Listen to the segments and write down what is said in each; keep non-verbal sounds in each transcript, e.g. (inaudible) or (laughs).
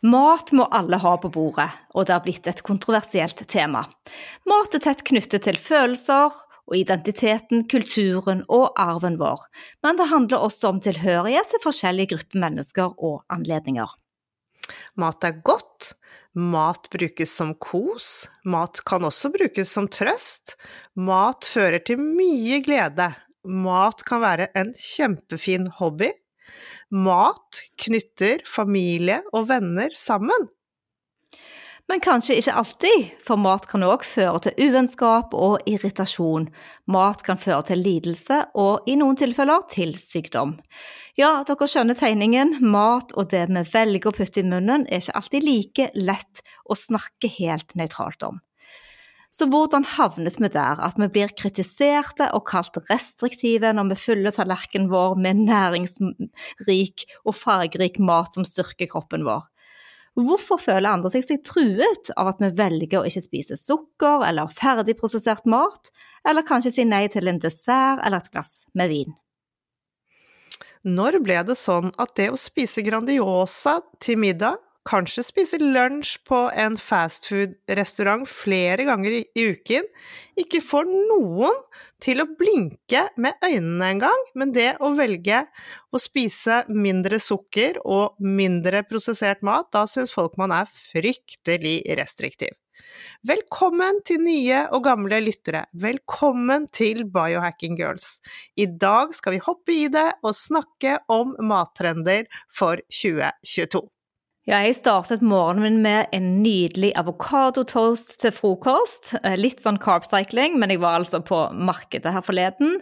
Mat må alle ha på bordet, og det har blitt et kontroversielt tema. Mat er tett knyttet til følelser og identiteten, kulturen og arven vår, men det handler også om tilhørighet til forskjellige grupper mennesker og anledninger. Mat er godt, mat brukes som kos, mat kan også brukes som trøst, mat fører til mye glede, mat kan være en kjempefin hobby, mat knytter familie og venner sammen. Men kanskje ikke alltid, for mat kan òg føre til uvennskap og irritasjon. Mat kan føre til lidelse og i noen tilfeller til sykdom. Ja, dere skjønner tegningen. Mat og det vi velger å putte i munnen er ikke alltid like lett å snakke helt nøytralt om. Så hvordan havnet vi der at vi blir kritiserte og kalt restriktive når vi fyller tallerkenen vår med næringsrik og fargerik mat som styrker kroppen vår? Hvorfor føler andre seg, seg truet av at vi velger å ikke spise sukker eller ferdigprosessert mat, eller kanskje si nei til en dessert eller et glass med vin? Når ble det sånn at det å spise Grandiosa til middag kanskje spise lunsj på en fastfood-restaurant flere ganger i uken, ikke får noen til å blinke med øynene engang, men det å velge å spise mindre sukker og mindre prosessert mat, da syns folk man er fryktelig restriktiv. Velkommen til nye og gamle lyttere. Velkommen til Biohacking Girls. I dag skal vi hoppe i det og snakke om mattrender for 2022. Ja, jeg startet morgenen min med en nydelig avokadotoast til frokost. Eh, litt sånn carb cycling, men jeg var altså på markedet her forleden.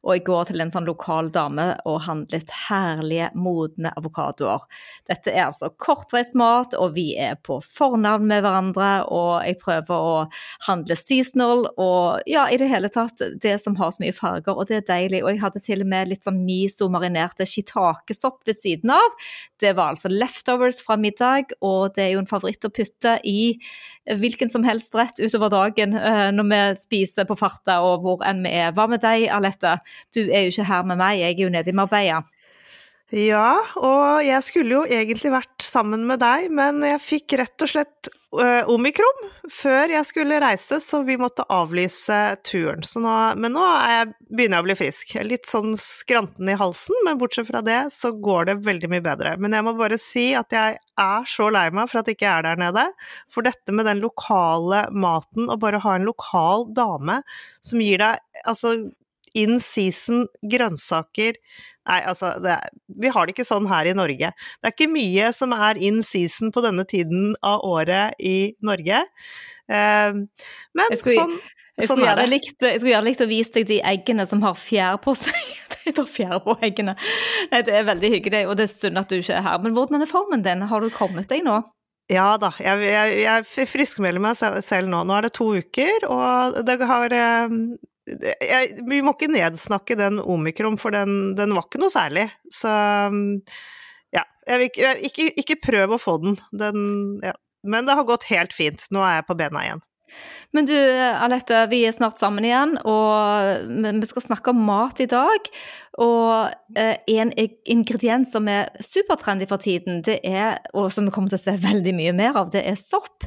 Og jeg går til en sånn lokal dame og handlet herlige, modne avokadoer. Dette er altså kortreist mat, og vi er på fornavn med hverandre. Og jeg prøver å handle seasonal og ja, i det hele tatt det som har så mye farger, og det er deilig. Og jeg hadde til og med litt sånn miso-marinerte shitakesopp ved siden av. Det var altså leftovers fra middag, og det er jo en favoritt å putte i hvilken som helst rett utover dagen eh, når vi spiser på farta og hvor enn vi er. Hva med deg, Alette? Du er jo ikke her med meg, jeg er jo nede i Marbella. Ja, og jeg skulle jo egentlig vært sammen med deg, men jeg fikk rett og slett uh, omikron før jeg skulle reise, så vi måtte avlyse turen. Nå, men nå jeg, begynner jeg å bli frisk. Litt sånn skranten i halsen, men bortsett fra det så går det veldig mye bedre. Men jeg må bare si at jeg er så lei meg for at jeg ikke er der nede. For dette med den lokale maten, og bare ha en lokal dame som gir deg altså in season grønnsaker Nei, altså, er, vi har det ikke sånn her i Norge. Det er ikke mye som er in season på denne tiden av året i Norge. Eh, men skulle, sånn, jeg sånn er det. Likt, jeg skulle gjerne likt å vise deg de eggene som har fjær på seg. de tar fjær på eggene. Nei, det er veldig hyggelig, og det er synd at du ikke er her. Men hvordan er formen din? Har du kommet deg nå? Ja da, jeg, jeg, jeg friskmelder meg selv nå. Nå er det to uker, og det har ehm, jeg, Vi må ikke nedsnakke den omikron, for den, den, var ikke noe særlig. Så ja. Jeg, jeg, ikke, ikke, prøv å få den. den ja. Men det har gått helt fint. Nå er jeg på bena igjen. Men du Alette, vi er snart sammen igjen, og vi skal snakke om mat i dag. Og eh, en ingrediens som er supertrendy for tiden, det er, og som vi kommer til å se veldig mye mer av, det er sopp.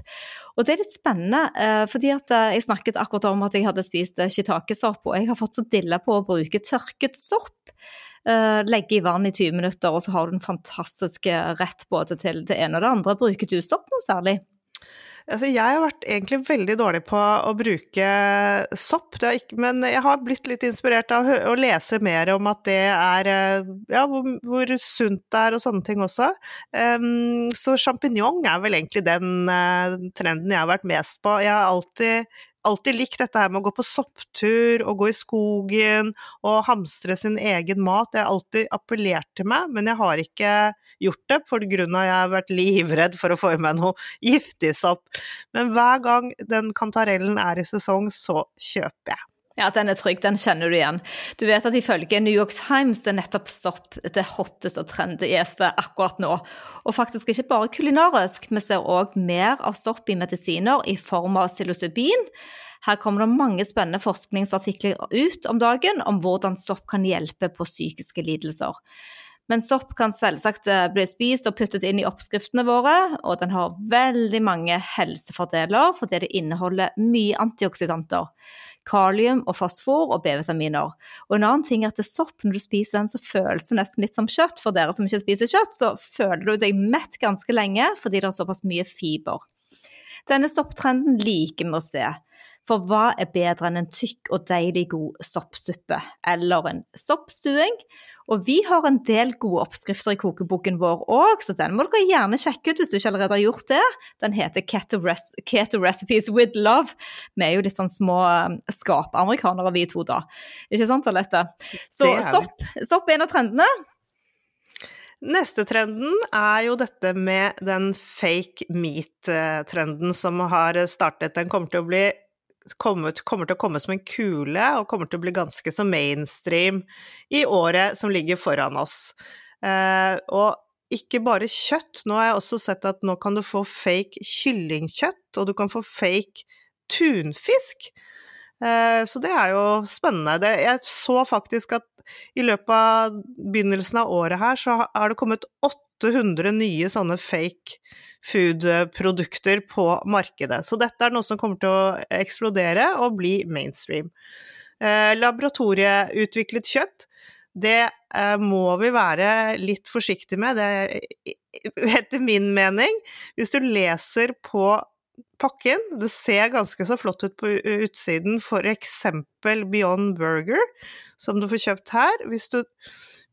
Og det er litt spennende, eh, fordi at eh, jeg snakket akkurat om at jeg hadde spist shitakesopp, og jeg har fått så dilla på å bruke tørket sopp. Legge i vann i 20 minutter, og så har du en fantastisk rett både til det ene og det andre. Bruker du sopp noe særlig? Altså, jeg har vært egentlig veldig dårlig på å bruke sopp, ikke, men jeg har blitt litt inspirert av å lese mer om at det er Ja, hvor, hvor sunt det er og sånne ting også. Um, så sjampinjong er vel egentlig den uh, trenden jeg har vært mest på. Jeg har alltid alltid likt dette her med å gå på sopptur og gå i skogen og hamstre sin egen mat. Det har alltid appellert til meg, men jeg har ikke gjort det av at jeg har vært livredd for å få i meg noe giftig sopp. Men hver gang den kantarellen er i sesong, så kjøper jeg. Ja, den er trygg, den kjenner du igjen. Du vet at ifølge New York Times det er nettopp sopp det hotteste og trendyeste akkurat nå. Og faktisk ikke bare kulinarisk, vi ser òg mer av sopp i medisiner i form av psilocybin. Her kommer det mange spennende forskningsartikler ut om dagen om hvordan sopp kan hjelpe på psykiske lidelser. Men sopp kan selvsagt eh, bli spist og puttet inn i oppskriftene våre, og den har veldig mange helsefordeler fordi det inneholder mye antioksidanter kalium og fosfor og B-vitaminer. Og en annen ting er at det er sopp, når du spiser den, så føles det nesten litt som kjøtt. For dere som ikke spiser kjøtt, så føler du deg mett ganske lenge fordi det er såpass mye fiber. Denne sopptrenden liker vi å se. For hva er bedre enn en tykk og deilig god soppsuppe eller en soppstuing? Og vi har en del gode oppskrifter i kokeboken vår òg, så den må dere gjerne sjekke ut hvis du ikke allerede har gjort det. Den heter Keto, Keto Recipes with Love. Vi er jo litt sånn små um, skapamerikanere vi to, da. Ikke sant, Alette? Så sopp, sopp er en av trendene. Neste trenden er jo dette med den fake meat-trenden som har startet. Den kommer til å bli kommer, kommer, til å komme som en kule, og kommer til å bli ganske så mainstream i året som ligger foran oss. Eh, og ikke bare kjøtt, nå har jeg også sett at nå kan du få fake kyllingkjøtt, og du kan få fake tunfisk. Eh, så det er jo spennende. Det, jeg så faktisk at i løpet av begynnelsen av året her, så har det kommet 800 nye sånne fake food-produkter på markedet. Så dette er noe som kommer til å eksplodere og bli mainstream. Eh, laboratorieutviklet kjøtt, det eh, må vi være litt forsiktige med, det, etter min mening. Hvis du leser på pakken, det ser ganske så flott ut på utsiden, f.eks. Beyond Burger, som du får kjøpt her. Hvis du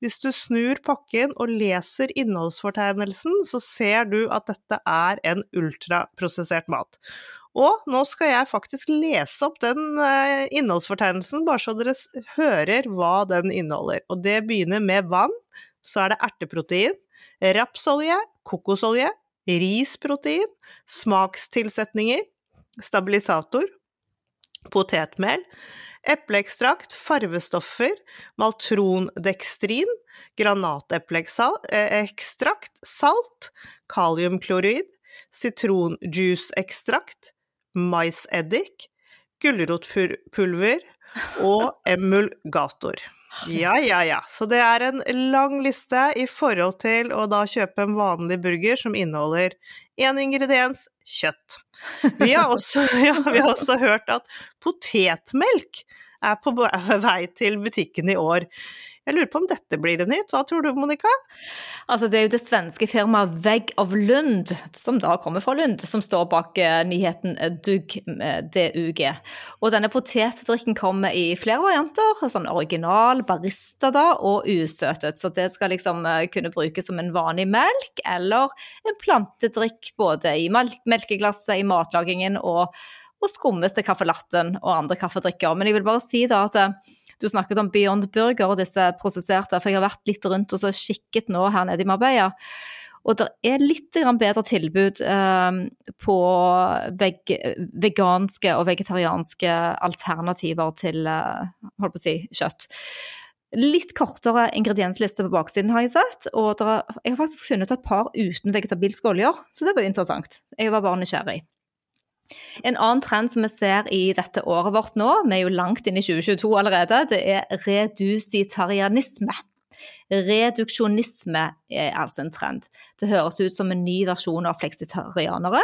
hvis du snur pakken og leser innholdsfortegnelsen, så ser du at dette er en ultraprosessert mat. Og nå skal jeg faktisk lese opp den eh, innholdsfortegnelsen, bare så dere hører hva den inneholder. Og det begynner med vann, så er det erteprotein, rapsolje, kokosolje, risprotein, smakstilsetninger, stabilisator, potetmel, Epleekstrakt, farvestoffer, maltrondekstrin, granatepleekstrakt, salt, kaliumklorid, sitronjuiceekstrakt, maiseddik, gulrotpulver og emulgator. Ja, ja, ja. Så det er en lang liste i forhold til å da kjøpe en vanlig burger som inneholder én ingrediens kjøtt. Vi har, (laughs) også, (laughs) ja, vi har også hørt at potetmelk er på vei til butikken i år. Jeg lurer på om dette blir en hit. Hva tror du, Monica? Altså, det er jo det svenske firmaet Vegg of Lund, som da kommer fra Lund, som står bak uh, nyheten Dugg, DUG, uh, DUG. Og denne potetdrikken kommer i flere varianter. Sånn original, barista da, og usøtet. Så det skal liksom kunne brukes som en vanlig melk, eller en plantedrikk både i melkeglasset, i matlagingen og og skummes til kaffelatten og andre kaffedrikker. Men jeg vil bare si da at du snakket om Beyond Burger og disse prosesserte, for jeg har vært litt rundt og så kikket nå her nede i Marbella. Og det er litt bedre tilbud eh, på veg veganske og vegetarianske alternativer til eh, holdt på å si, kjøtt. Litt kortere ingrediensliste på baksiden har jeg sett, og jeg har faktisk funnet et par uten vegetabilske oljer, så det var jo interessant. Jeg var bare nysgjerrig. En annen trend som vi ser i dette året vårt nå, vi er jo langt inn i 2022 allerede, det er redusitarianisme. Reduksjonisme er altså en trend. Det høres ut som en ny versjon av fleksitarianere.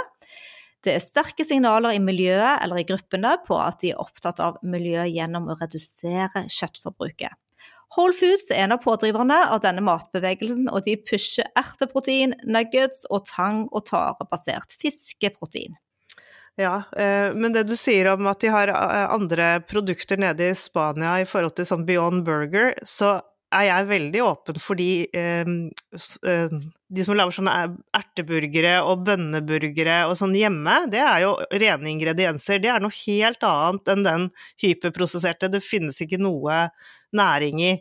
Det er sterke signaler i miljøet eller i gruppene på at de er opptatt av miljøet gjennom å redusere kjøttforbruket. Whole Foods er en av pådriverne av denne matbevegelsen, og de pusher erteprotein, nuggets og tang- og tarebasert fiskeprotein. Ja, eh, men det du sier om at de har eh, andre produkter nede i Spania i forhold til sånn Beyond Burger, så er jeg veldig åpen for de, eh, de som lager sånne erteburgere og bønneburgere og sånn hjemme. Det er jo rene ingredienser. Det er noe helt annet enn den hyperprosesserte. Det finnes ikke noe næring i.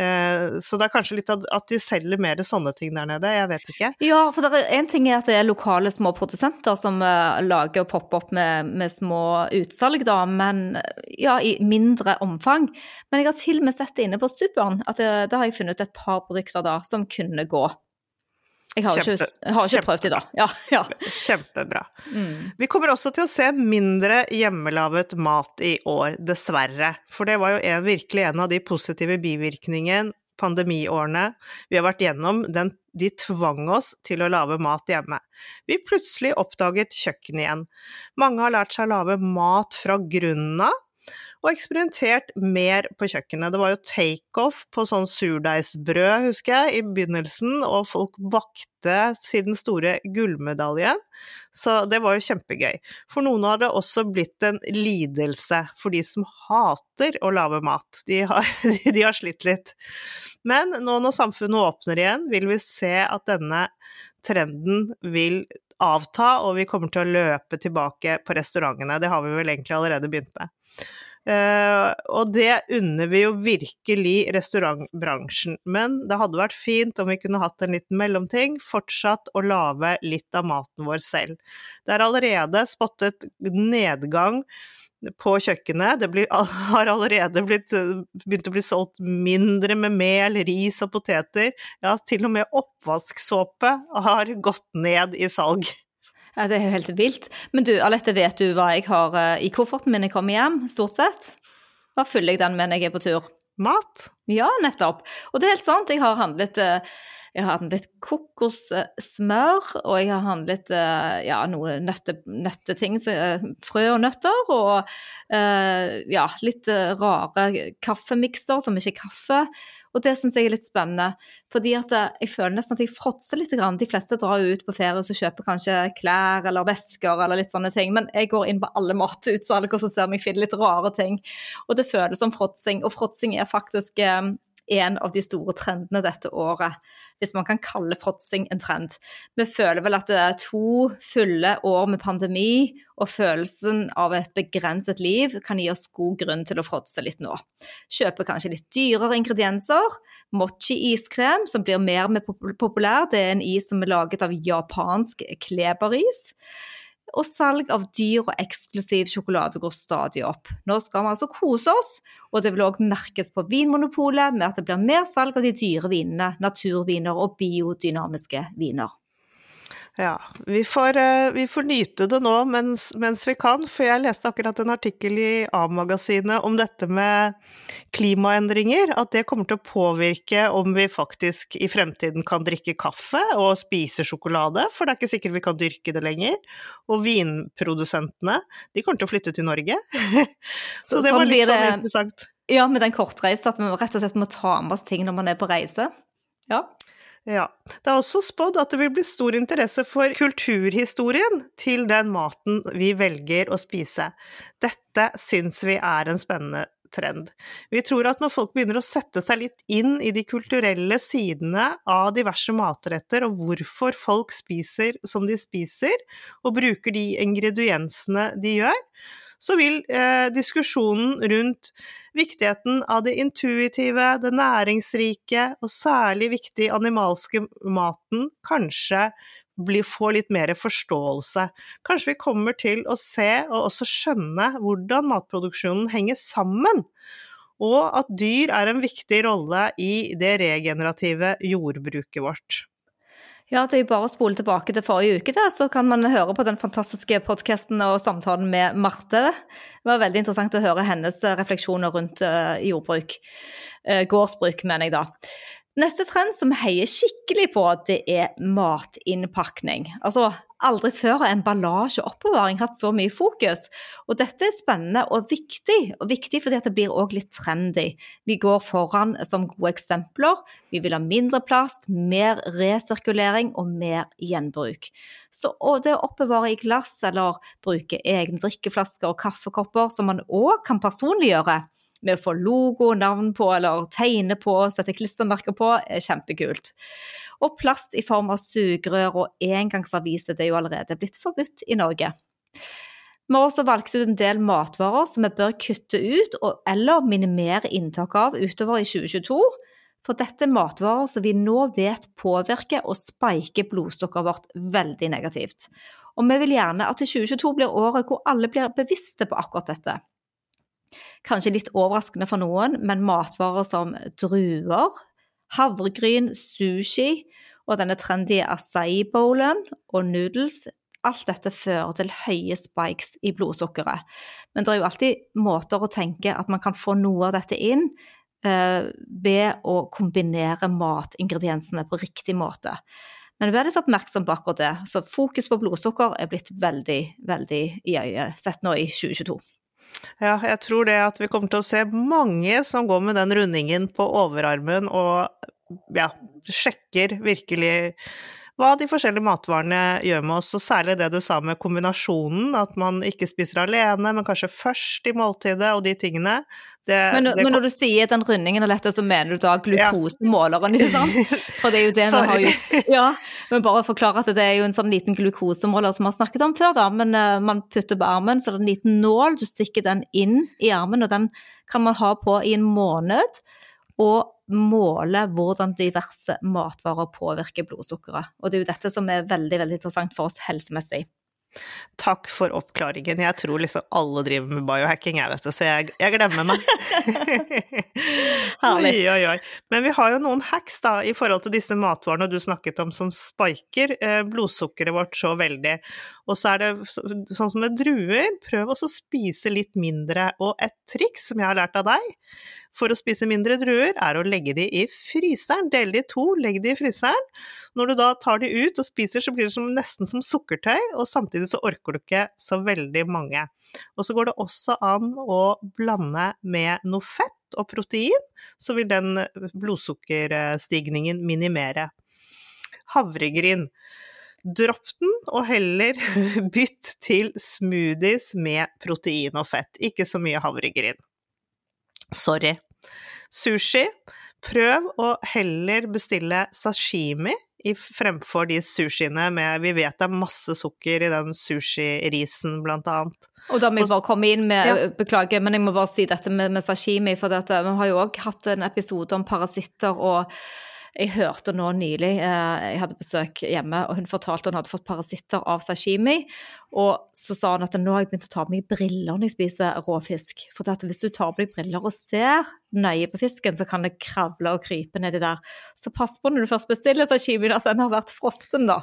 Eh, så det er kanskje litt at de selger mer sånne ting der nede, jeg vet ikke. Ja, for én ting er at det er lokale små produsenter som uh, lager og popper opp med, med, små utsalg, da, men ja, i mindre omfang. Men jeg har til og med sett det inne på Superen, at det, da har jeg funnet et par produkter da som kunne gå. Jeg har Kjempe, ikke, jeg har ikke prøvd i dag. Ja, ja. (laughs) Kjempebra. Mm. Vi kommer også til å se mindre hjemmelaget mat i år, dessverre. For det var jo en, virkelig en av de positive bivirkningene pandemiårene vi har vært gjennom. Den, de tvang oss til å lage mat hjemme. Vi plutselig oppdaget kjøkkenet igjen. Mange har lært seg å lage mat fra grunnen av og eksperimentert mer på kjøkkenet. Det var jo takeoff på sånn surdeigsbrød, husker jeg, i begynnelsen, og folk bakte til den store gullmedaljen. Så det var jo kjempegøy. For noen har det også blitt en lidelse for de som hater å lage mat. De har, (laughs) de har slitt litt. Men nå når samfunnet åpner igjen, vil vi se at denne trenden vil avta, og vi kommer til å løpe tilbake på restaurantene. Det har vi vel egentlig allerede begynt med. Uh, og det unner vi jo virkelig restaurantbransjen. Men det hadde vært fint om vi kunne hatt en liten mellomting, fortsatt å lage litt av maten vår selv. Det er allerede spottet nedgang på kjøkkenet. Det (laughs) har allerede blitt, begynt å bli solgt mindre med mel, ris og poteter. Ja, til og med oppvasksåpe har gått ned i salg. Ja, Det er jo helt vilt. Men du, Alette, vet du hva jeg har uh, i kofferten min når jeg kommer hjem, stort sett? Hva fyller jeg den med når jeg er på tur? Mat? Ja, nettopp. Og det er helt sant, jeg har handlet uh, jeg har handlet kokossmør, og jeg har handlet uh, ja, noe nøtte, nøtteting, frø og nøtter, og ja, litt rare kaffemikser som ikke er kaffe. Og det syns jeg er litt spennende, fordi at eh, jeg føler nesten at jeg fråtser litt. De fleste drar jo ut på ferie og kjøper kanskje klær eller vesker eller litt sånne ting, men jeg går inn på alle (laughs) matutsalg og så ser jeg finner litt rare ting. Og det føles som fråtsing, og fråtsing er faktisk eh, en av de store trendene dette året, hvis man kan kalle fråtsing en trend. Vi føler vel at det er to fulle år med pandemi, og følelsen av et begrenset liv kan gi oss god grunn til å fråtse litt nå. Kjøpe kanskje litt dyrere ingredienser. Mochi-iskrem, som blir mer og mer populær, det er en is som er laget av japansk kleberis og salg av dyr og eksklusiv sjokolade går stadig opp. Nå skal vi altså kose oss, og det vil òg merkes på Vinmonopolet med at det blir mer salg av de dyre vinene, naturviner og biodynamiske viner. Ja, vi får, eh, vi får, nyte det nå mens, mens, vi kan, for jeg leste akkurat en artikkel i A-magasinet om dette med klimaendringer, at det kommer til å påvirke om vi faktisk i fremtiden kan drikke kaffe og spise sjokolade, for det er ikke sikkert vi kan dyrke det lenger. Og vinprodusentene, de kommer til å flytte til Norge. (laughs) Så, det var litt sånn interessant. Ja, med den kortreise, at vi rett og slett må ta med oss ting når man er på reise. Ja. Ja. Det er også spådd at det vil bli stor interesse for kulturhistorien til den maten vi velger å spise. Dette syns vi er en spennende trend. Vi tror at når folk begynner å sette seg litt inn i de kulturelle sidene av diverse matretter, og hvorfor folk spiser som de spiser, og bruker de ingrediensene de gjør, så vil eh, diskusjonen rundt viktigheten av det intuitive, det næringsrike og særlig viktig animalske maten kanskje bli, få litt mer forståelse. Kanskje vi kommer til å se og også skjønne hvordan matproduksjonen henger sammen, og at dyr er en viktig rolle i det regenerative jordbruket vårt. Ja, det er bare å spole tilbake til forrige uke, der, så kan man høre på den fantastiske podkasten og samtalen med Marte. Det var veldig interessant å høre hennes refleksjoner rundt uh, jordbruk. Uh, gårdsbruk, mener jeg da. Neste trend som heier skikkelig på, det er matinnpakning. Altså, aldri før har emballasje og oppbevaring hatt så mye fokus. Og dette er spennende og viktig, og viktig fordi det blir òg litt trendy. Vi går foran som gode eksempler. Vi vil ha mindre plast, mer resirkulering og mer gjenbruk. Så det å oppbevare i glass eller bruke egne drikkeflasker og kaffekopper som man òg kan personliggjøre, med å få logo, navn på eller tegne på, sette klistremerker på, er kjempekult. Og plast i form av sugerør og engangsaviser det er jo allerede blitt forbudt i Norge. Vi har også valgt ut en del matvarer som vi bør kutte ut eller minimere inntak av utover i 2022. For dette er matvarer som vi nå vet påvirker og spiker blodsukkeret vårt veldig negativt. Og vi vil gjerne at 2022 blir året hvor alle blir bevisste på akkurat dette. Kanskje litt overraskende for noen, men matvarer som druer, havregryn, sushi og denne trendy acai-bowlen og noodles Alt dette fører til høye spikes i blodsukkeret. Men det er jo alltid måter å tenke at man kan få noe av dette inn eh, ved å kombinere matingrediensene på riktig måte. Men vær litt oppmerksom på akkurat det. Så fokus på blodsukker er blitt veldig, veldig i øyet sett nå i 2022. Ja, jeg tror det at vi kommer til å se mange som går med den rundingen på overarmen og ja, sjekker virkelig hva de forskjellige matvarene gjør med oss, og særlig det du sa med kombinasjonen, at man ikke spiser alene, men kanskje først i måltidet og de tingene. Det, men, det, men, når du sier den rundingen er dette, så mener du da glukosemåleren, ja. ikke sant? (laughs) For det er jo det vi har gjort. Ja, men bare forklare at det er jo en sånn liten glukosemåler som vi har snakket om før, da. Men uh, man putter på armen, så det er en liten nål, du stikker den inn i armen, og den kan man ha på i en måned. Og måle hvordan diverse matvarer påvirker blodsukkeret. Og det er jo dette som er veldig, veldig interessant for oss helsemessig. Takk for oppklaringen. Jeg tror liksom alle driver med biohacking, jeg, vet du, så jeg, jeg glemmer meg. (laughs) oi, oi, oi. Men vi har jo noen hacks da, i forhold til disse matvarene du snakket om som spiker eh, blodsukkeret vårt så veldig. Og så er det sånn som med druer, prøv også å spise litt mindre. Og et triks som jeg har lært av deg, for å spise mindre druer, er å legge de i fryseren. Dele de i to, legg de i fryseren. Når du da tar de ut og spiser, så blir det som, nesten som sukkertøy, og samtidig så orker du ikke så veldig mange. Og så går det også an å blande med noe fett og protein, så vil den blodsukkerstigningen minimere. Havregryn. Dropp den, og heller (laughs) bytt til smoothies med protein og fett. Ikke så mye havregryn. Sorry. Sushi. Prøv å heller bestille sashimi fremfor de sushiene med Vi vet det er masse sukker i den sushirisen, blant annet. Og da må jeg bare komme inn med ja. Beklager, men jeg må bare si dette med, med sashimi, for dette, vi har jo òg hatt en episode om parasitter og jeg hørte nå nylig, eh, jeg hadde besøk hjemme, og hun fortalte hun hadde fått parasitter av sashimi. Og så sa hun at nå har jeg begynt å ta på meg briller når jeg spiser råfisk. For hvis du tar på deg briller og ser nøye på fisken, så kan det kravle og krype nedi der. Så pass på når du først bestiller sashimi, at den har vært frossen, da.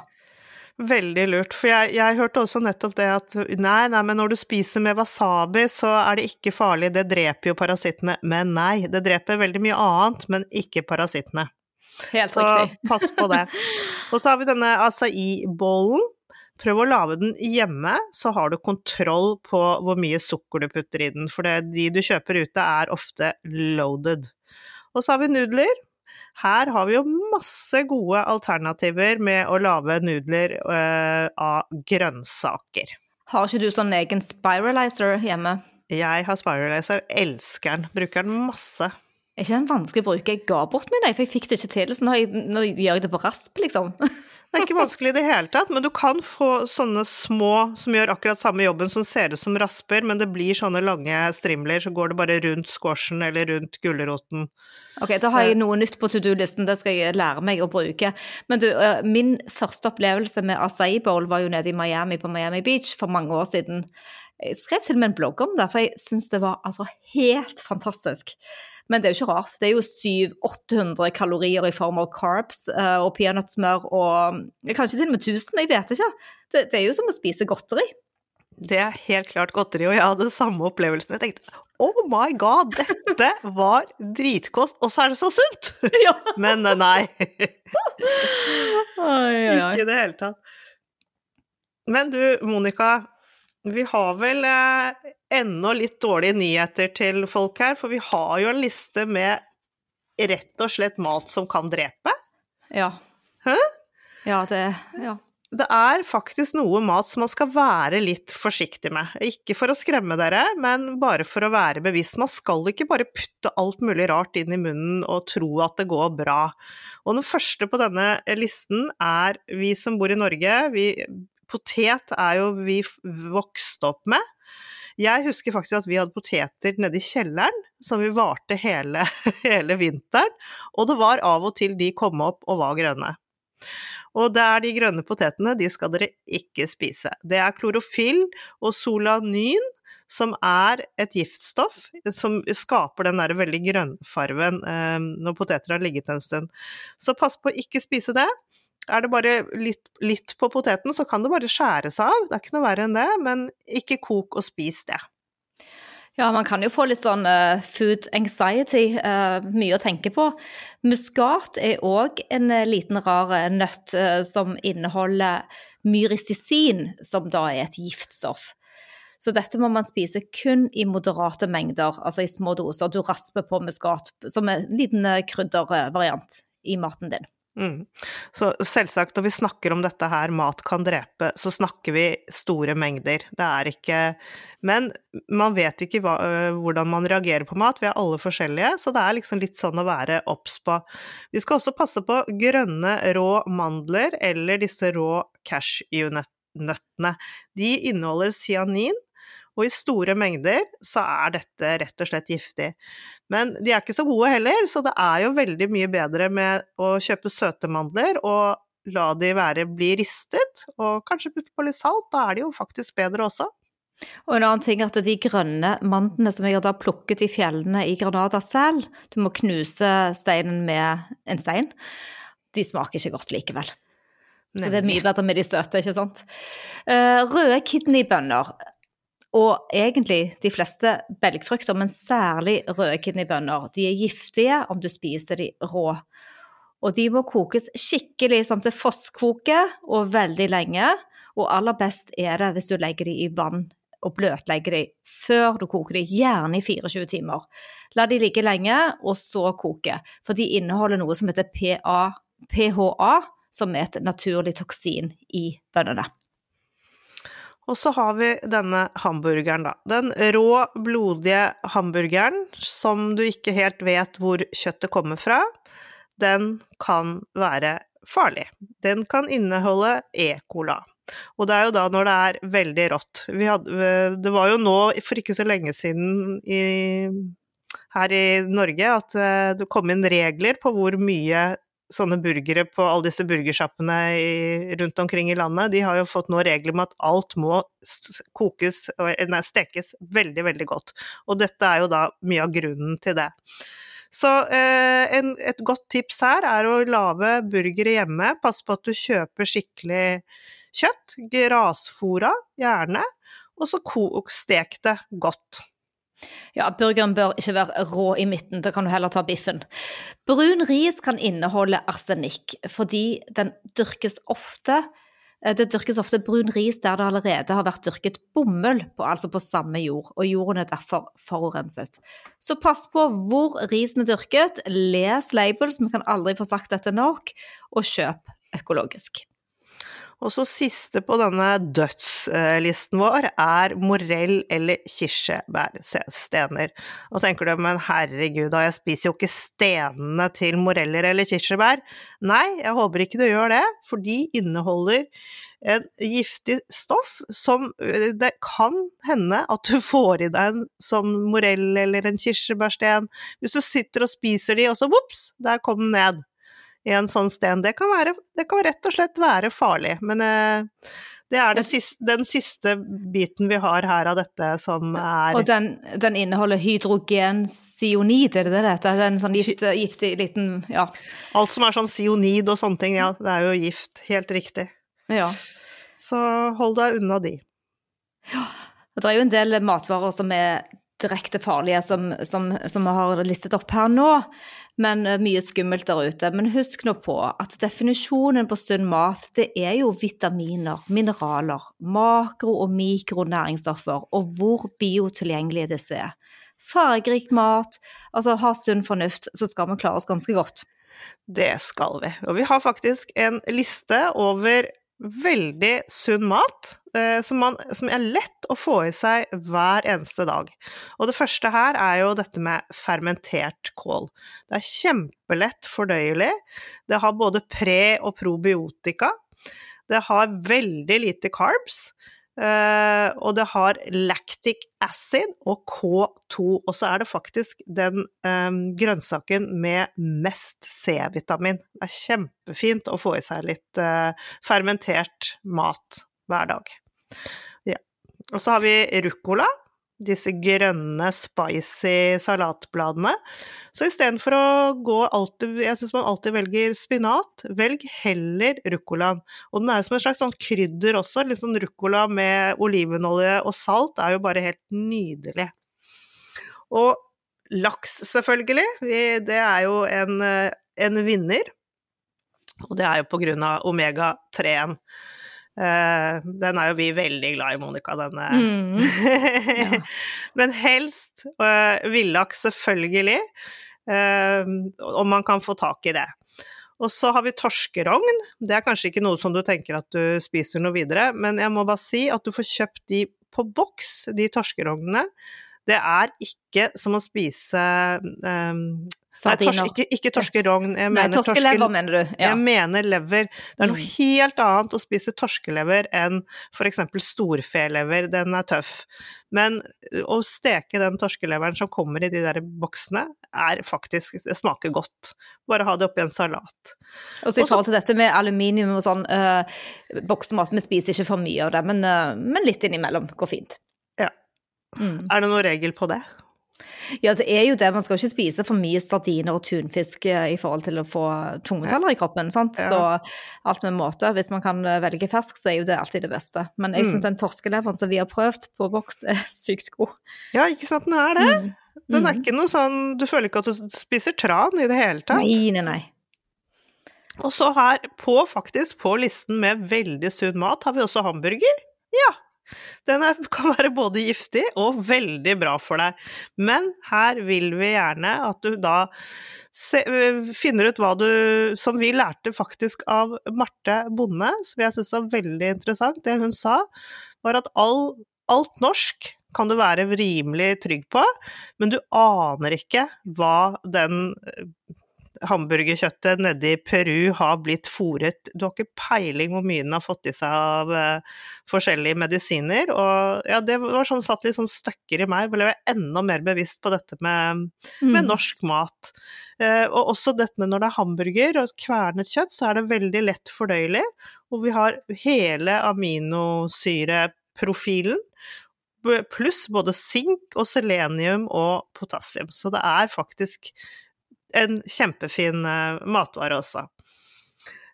Veldig lurt, for jeg, jeg, hørte også nettopp det at nei, nei, men når du spiser med wasabi, så er det ikke farlig, det dreper jo parasittene. Men nei, det dreper veldig mye annet, men ikke parasittene. Helt så riktig. (laughs) pass på det. Og så har vi denne acai-bollen. Prøv å lage den hjemme, så har du kontroll på hvor mye sukker du putter i den, for det, de du kjøper ute er ofte loaded. Og så har vi nudler. Her har vi jo masse gode alternativer med å lage nudler øh, av grønnsaker. Har ikke du sånn egen spiralizer hjemme? Jeg har spiralizer, elsker den, bruker den masse er ikke den vanskelig å bruke. Jeg ga bort min, for jeg fikk det ikke til. Så nå, jeg, nå gjør jeg det på rasp, liksom. Det er ikke vanskelig i det hele tatt, men du kan få sånne små som gjør akkurat samme jobben, som ser ut som rasper, men det blir sånne lange strimler, så går det bare rundt squashen eller rundt gulroten. Ok, da har jeg noe nytt på to do-listen, det skal jeg lære meg å bruke. Men du, eh, min første opplevelse med acai bowl var jo nede i Miami, på Miami Beach, for mange år siden. Jeg skrev til og med en blogg om det, for jeg syns det var altså helt fantastisk. Men det er jo ikke rart. Det er jo 700-800 kalorier i form av carbs uh, og peanøttsmør og kanskje til og med 1000, jeg vet ikke. Det, det, er jo som å spise godteri. Det er helt klart godteri, og jeg hadde samme opplevelsen. Jeg tenkte oh my god, dette var dritkost, og så er det så sunt! (laughs) Ja. Men eh, nei. oi, oi, oi. Ikke i det hele tatt. Men du, Monica, vi har vel eh, ennå litt dårlige nyheter til folk her, for vi har jo en liste med rett og slett mat som kan drepe. Ja. Hæ? Ja, det Ja. det er faktisk noe mat som man skal være litt forsiktig med. Ikke for å skremme dere, men bare for å være bevisst. Man skal ikke bare putte alt mulig rart inn i munnen og tro at det går bra. Og den første på denne listen er vi som bor i Norge. Vi, potet er jo vi vokste opp med. Jeg husker faktisk at vi hadde poteter nede i kjelleren som vi varte hele, (laughs) hele vinteren, og det var av og til de kom opp og var grønne. Og det er de grønne potetene, de skal dere ikke spise. Det er klorofyll og solanin som er et giftstoff som skaper den der veldig grønnfarven eh, når poteter har ligget en stund. Så pass på å ikke spise det. Er det bare litt, litt på poteten, så kan det bare skjæres av, det er ikke noe verre enn det, men ikke kok og spis det. Ja, man kan jo få litt sånn uh, food anxiety, uh, mye å tenke på. Muskat er òg en uh, liten rar nøtt som inneholder myristicin, som da er et giftstoff. Så dette må man spise kun i moderate mengder, altså i små doser. Du rasper på muskat som en liten kryddervariant i maten din. Mm. Så selvsagt, når vi snakker om dette her, mat kan drepe, så snakker vi store mengder. Det er ikke Men man vet ikke hva, hvordan man reagerer på mat, vi er alle forskjellige, så det er liksom litt sånn å være obs på. Vi skal også passe på grønne rå mandler eller disse rå cashewnøttene. De inneholder cyanin, og i store mengder så er dette rett og slett giftig. Men de er ikke så gode heller, så det er jo veldig mye bedre med å kjøpe søte mandler og la de være bli ristet, og kanskje putte på litt salt. Da er de jo faktisk bedre også. Og en annen ting er at de grønne mandlene som jeg har da plukket i fjellene i Granada selv, du må knuse steinen med en stein, de smaker ikke godt likevel. Så det er mye bedre med de søte, ikke sant. Uh, røde kidneybønner og egentlig de fleste belgfrukter, men særlig røde kidneybønner, de er giftige om du spiser de rå. Og de må kokes skikkelig sånn til fosskoker og veldig lenge. Og aller best er det hvis du legger de i vann og bløtlegger de før du koker de, gjerne i 24 timer. La de ligge lenge, og så koke. For de inneholder noe som heter PA, PHA, som er et naturlig toksin i bønnene. Og så har vi denne hamburgeren, da. Den rå, blodige hamburgeren som du ikke helt vet hvor kjøttet kommer fra, den kan være farlig. Den kan inneholde E-cola. Og det er jo da når det er veldig rått. Hadde, det var jo nå for ikke så lenge siden i, her i Norge at eh, det kom inn regler på hvor mye sånne burgere på alle disse burgersjappene rundt omkring i landet, de har jo fått nå regler med at alt må kokes, nei, stekes veldig, veldig godt. Og dette er jo da mye av grunnen til det. Så eh, en, et godt tips her er å lage burgere hjemme. Pass på at du kjøper skikkelig kjøtt, grasfora gjerne, og så stek det godt. Ja, burgeren bør ikke være rå i midten, da kan du heller ta biffen. Brun ris kan inneholde arsenikk, fordi den dyrkes ofte eh, det dyrkes ofte brun ris der det allerede har vært dyrket bomull, på, altså på samme jord, og jorden er derfor forurenset. Så pass på hvor risen er dyrket, les labels, vi kan aldri få sagt dette nok, og kjøp økologisk. Og så siste på denne dødslisten vår er morell eller kirsebærstener. Og tenker du, men herregud, da, jeg spiser jo ikke stenene til moreller eller kirsebær. Nei, jeg håper ikke du gjør det, for de inneholder en giftig stoff som det kan hende at du (laughs) får i deg en sånn morell eller en kirsebærsten. Hvis du sitter og spiser de, og så vops, der kom den ned i en sånn sten. Det kan, være, det kan rett og slett være farlig. Men eh, det er det siste, den siste biten vi har her av dette som er Og den, den inneholder hydrogencyonid, er det det det heter? En sånn gift, giftig liten Ja. Alt som er sånn sionid og sånne ting, ja. Det er jo gift. Helt riktig. Ja. Så hold deg unna de. Ja. Det er jo en del matvarer som er direkte farlige, som, som, som vi har listet opp her nå men eh, mye skummelt der ute. Men husk nå på at definisjonen på sunn mat, det er jo vitaminer, mineraler, makro- og mikronæringsstoffer, og hvor biotilgjengelige disse er. Fargerik mat, altså ha sunn fornuft, så skal vi klare oss ganske godt. Det skal vi. Og vi har faktisk en liste over veldig sunn mat eh, som, man, som, er lett å få i seg hver eneste dag. Og det første her er jo dette med fermentert kål. Det er kjempelett fordøyelig. Det har både pre- og probiotika. Det har veldig lite carbs. Uh, og det har lactic acid og K2, og så er det faktisk den um, grønnsaken med mest C-vitamin. Det er kjempefint å få i seg litt uh, fermentert mat hver dag. Ja. Og så har vi ruccola disse grønne, spicy salatbladene. Så istedenfor å gå alltid Jeg syns man alltid velger spinat, velg heller ruccolaen. Og den er som et slags sånn krydder også. Litt sånn ruccola med olivenolje og salt er jo bare helt nydelig. Og laks, selvfølgelig. det er jo en, en vinner. Og det er jo på grunn av omega-3-en. Uh, den er jo vi veldig glad i, Monica, denne. Mm. (laughs) Ja. Men helst uh, villaks, selvfølgelig. Uh, om man kan få tak i det. Og så har vi torskerogn. Det er kanskje ikke noe som du tenker at du spiser noe videre, men jeg må bare si at du får kjøpt de på boks, de torskerognene. Det er ikke som å spise um, Nei, torsk, ikke, ikke torskerogn. Jeg Nei, torskelever, torske, mener du. Ja. Jeg mener lever. Det er noe mm. helt annet å spise torskelever enn f.eks. storfelever. Den er tøff. Men å steke den torskeleveren som kommer i de der boksene, er faktisk Det smaker godt. Bare ha det oppi en salat. Og så i forhold til dette med aluminium og sånn, uh, boksemat, vi spiser ikke for mye av det, men, uh, men litt innimellom går fint. Mm. Er det noen regel på det? Ja, det er jo det. Man skal ikke spise for mye sardiner og tunfisk eh, i forhold til å få tungmetaller i kroppen. sant? Ja. Så alt med måte. Hvis man kan eh, velge fersk, så er jo det alltid det beste. Men jeg syns mm. den torskeleveren som vi har prøvd på boks, er sykt god. Ja, ikke sant den er det. Mm. Den er mm. ikke noe sånn Du føler ikke at du spiser tran i det hele tatt. Nei, nei, nei. Og så her på, faktisk, på listen med veldig sunn mat, har vi også hamburger. Ja, den er, (laughs) kan være både giftig og veldig bra for deg. Men her vil vi gjerne at du da se, finner ut hva du Som vi lærte faktisk av Marte Bonde, som jeg syns var veldig interessant. Det hun sa, var at all, alt norsk kan du være rimelig trygg på, men du aner ikke hva den hamburgerkjøttet nede i Peru har blitt fòret Du har ikke peiling hvor mye den har fått i seg av uh, forskjellige medisiner. Og ja, det var sånn, satt litt sånn støkker i meg. Ble jeg enda mer bevisst på dette med, med mm. norsk mat. Uh, og også dette når det er hamburger og kvernet kjøtt, så er det veldig lett fordøyelig. Og vi har hele aminosyreprofilen pluss både sink og selenium og potassium. Så det er faktisk en kjempefin uh, matvare også.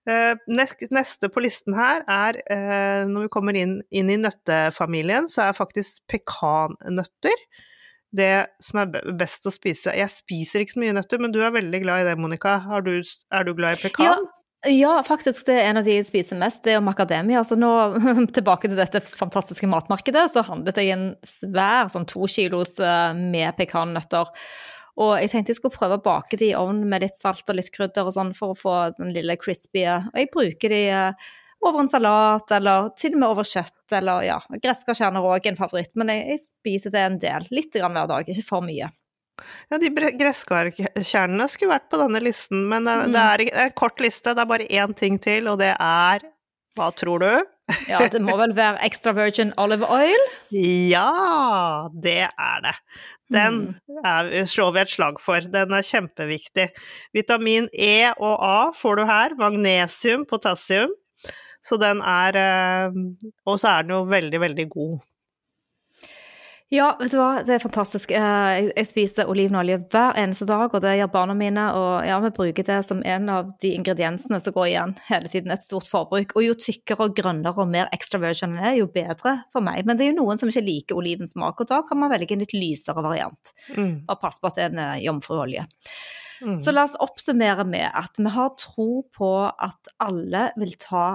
Uh, neste på listen her er, uh, når vi kommer inn, inn, i nøttefamilien, så er faktisk pekannøtter det som er best å spise. Jeg spiser ikke så mye nøtter, men du er veldig glad i det, Monica. Du, er du glad i pekan? Ja. Ja, faktisk det er en av de jeg spiser mest, det er makademia. akademia. Så nå, (laughs) tilbake til dette fantastiske matmarkedet, så handlet jeg en svær sånn to kilos med pekannøtter. Og jeg tenkte jeg skulle prøve å bake de i ovnen med litt salt og litt krydder og sånn for å få den lille crispy. Og jeg bruker de eh, over en salat, eller til og med over kjøtt, eller ja, gresskarkjerner òg er en favoritt. Men jeg, jeg, spiser det en del, litt grann hver dag, ikke for mye. Ja, de gresskarkjernene skulle vært på denne listen, men det, mm. det er en kort liste, det er bare én ting til, og det er Hva tror du? Ja, det må vel være extra virgin olive oil? Ja, det er det. Den mm. er, slår vi et slag for. Den er kjempeviktig. Vitamin E og A får du her. Magnesium, potassium. Så den er eh, Og så er den jo veldig, veldig god. Ja, vet du hva, det er fantastisk. Eh, jeg spiser olivenolje hver eneste dag, og det gjør barna mine. Og ja, vi bruker det som en av de ingrediensene som går igjen hele tiden. Et stort forbruk. Og jo tykkere og grønnere og mer extra virgin er, jo bedre for meg. Men det er jo noen som ikke liker olivens smak, og da kan man velge en litt lysere variant. Mm. Og passe på at det er en eh, jomfruolje. Mm. Så la oss oppsummere med at vi har tro på at alle vil ta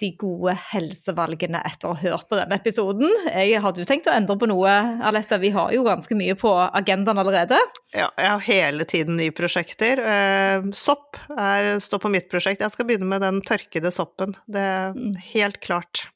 de gode helsevalgene etter å ha hørt på denne episoden. Jeg, har du tenkt å endre på noe, Aletta? Vi har jo ganske mye på agendaen allerede. Ja, jeg har hele tiden nye prosjekter. Eh, sopp er, står på mitt prosjekt. Jeg skal begynne med den tørkede soppen. Det er mm. helt klart.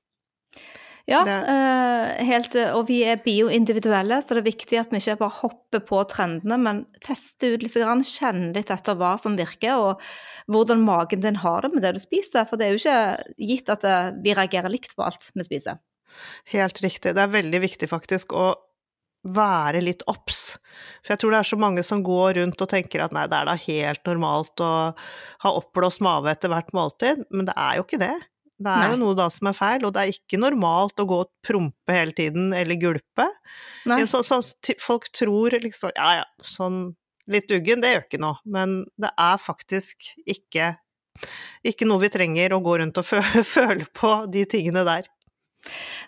Ja, uh, helt, og vi er bioindividuelle, så det er viktig at vi ikke bare hopper på trendene, men tester ut litt, kjenner litt etter hva som virker, og hvordan magen din har det med det du spiser. For det er jo ikke gitt at det, vi reagerer likt på alt vi spiser. Helt riktig. Det er veldig viktig faktisk å være litt obs. For jeg tror det er så mange som går rundt og tenker at nei, det er da helt normalt å ha oppblåst mage etter hvert måltid, men det er jo ikke det. Det er Nei. jo noe da som er feil, og det er ikke normalt å gå og prompe hele tiden eller gulpe. Så, så, folk tror liksom ja ja, sånn litt uggen, det gjør ikke noe. Men det er faktisk ikke, ikke noe vi trenger å gå rundt og (laughs) føle på de tingene der.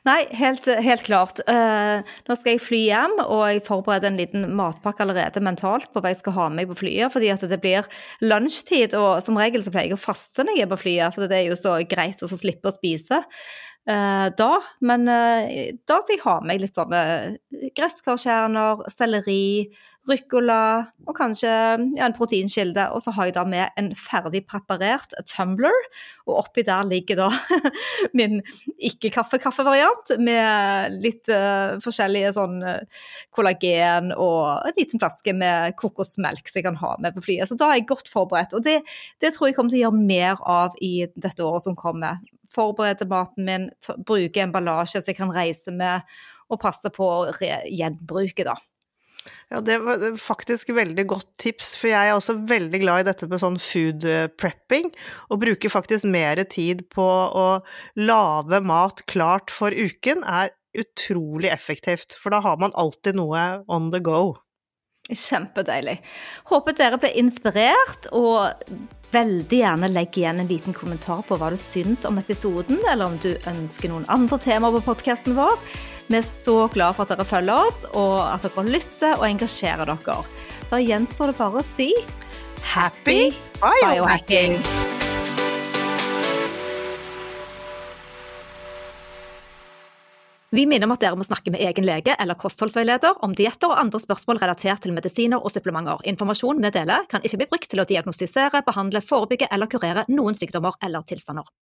Nei, helt, helt klart. Uh, nå skal jeg fly hjem, og jeg forbereder en liten matpakke allerede mentalt på hva jeg skal ha med meg på flyet, fordi at det blir lunsjtid, og som regel så pleier jeg å faste når jeg er på flyet, for det er jo så greit å slippe å spise uh, da. Men uh, da skal jeg ha med litt sånne gresskarkjerner, selleri, ruccola og kanskje ja, en proteinkilde. Og så har jeg da med en ferdig preparert tumbler, og oppi der ligger da (laughs) min ikke-kaffe-kaffevariant med litt uh, forskjellige sånn uh, kollagen og en liten flaske med kokosmelk som jeg kan ha med på flyet. Så da er jeg godt forberedt. Og det, det tror jeg kommer til å gjøre mer av i dette året som kommer. Forberede maten min, bruke emballasje så jeg kan reise med, og passe på å gjenbruke, da. Ja, det var faktisk veldig godt tips, for jeg er også veldig glad i dette med sånn food eh, prepping, og bruker faktisk mer tid på å lage mat klart for uken, er utrolig effektivt, for da har man alltid noe on the go. Kjempedeilig. Håper dere ble inspirert, og veldig gjerne legg igjen en liten kommentar på hva du syns om episoden, eller om du ønsker noen andre temaer på podkasten vår. Vi er så glad for at dere følger oss, og at dere lytter og engasjerer dere. Da gjenstår det bare å si happy biohacking! Vi minner om at dere må snakke med egen lege eller kostholdsveileder om dietter og andre spørsmål relatert til medisiner og supplementer. Informasjon vi deler, kan ikke bli brukt til å diagnostisere, behandle, forebygge eller kurere noen sykdommer eller tilstander.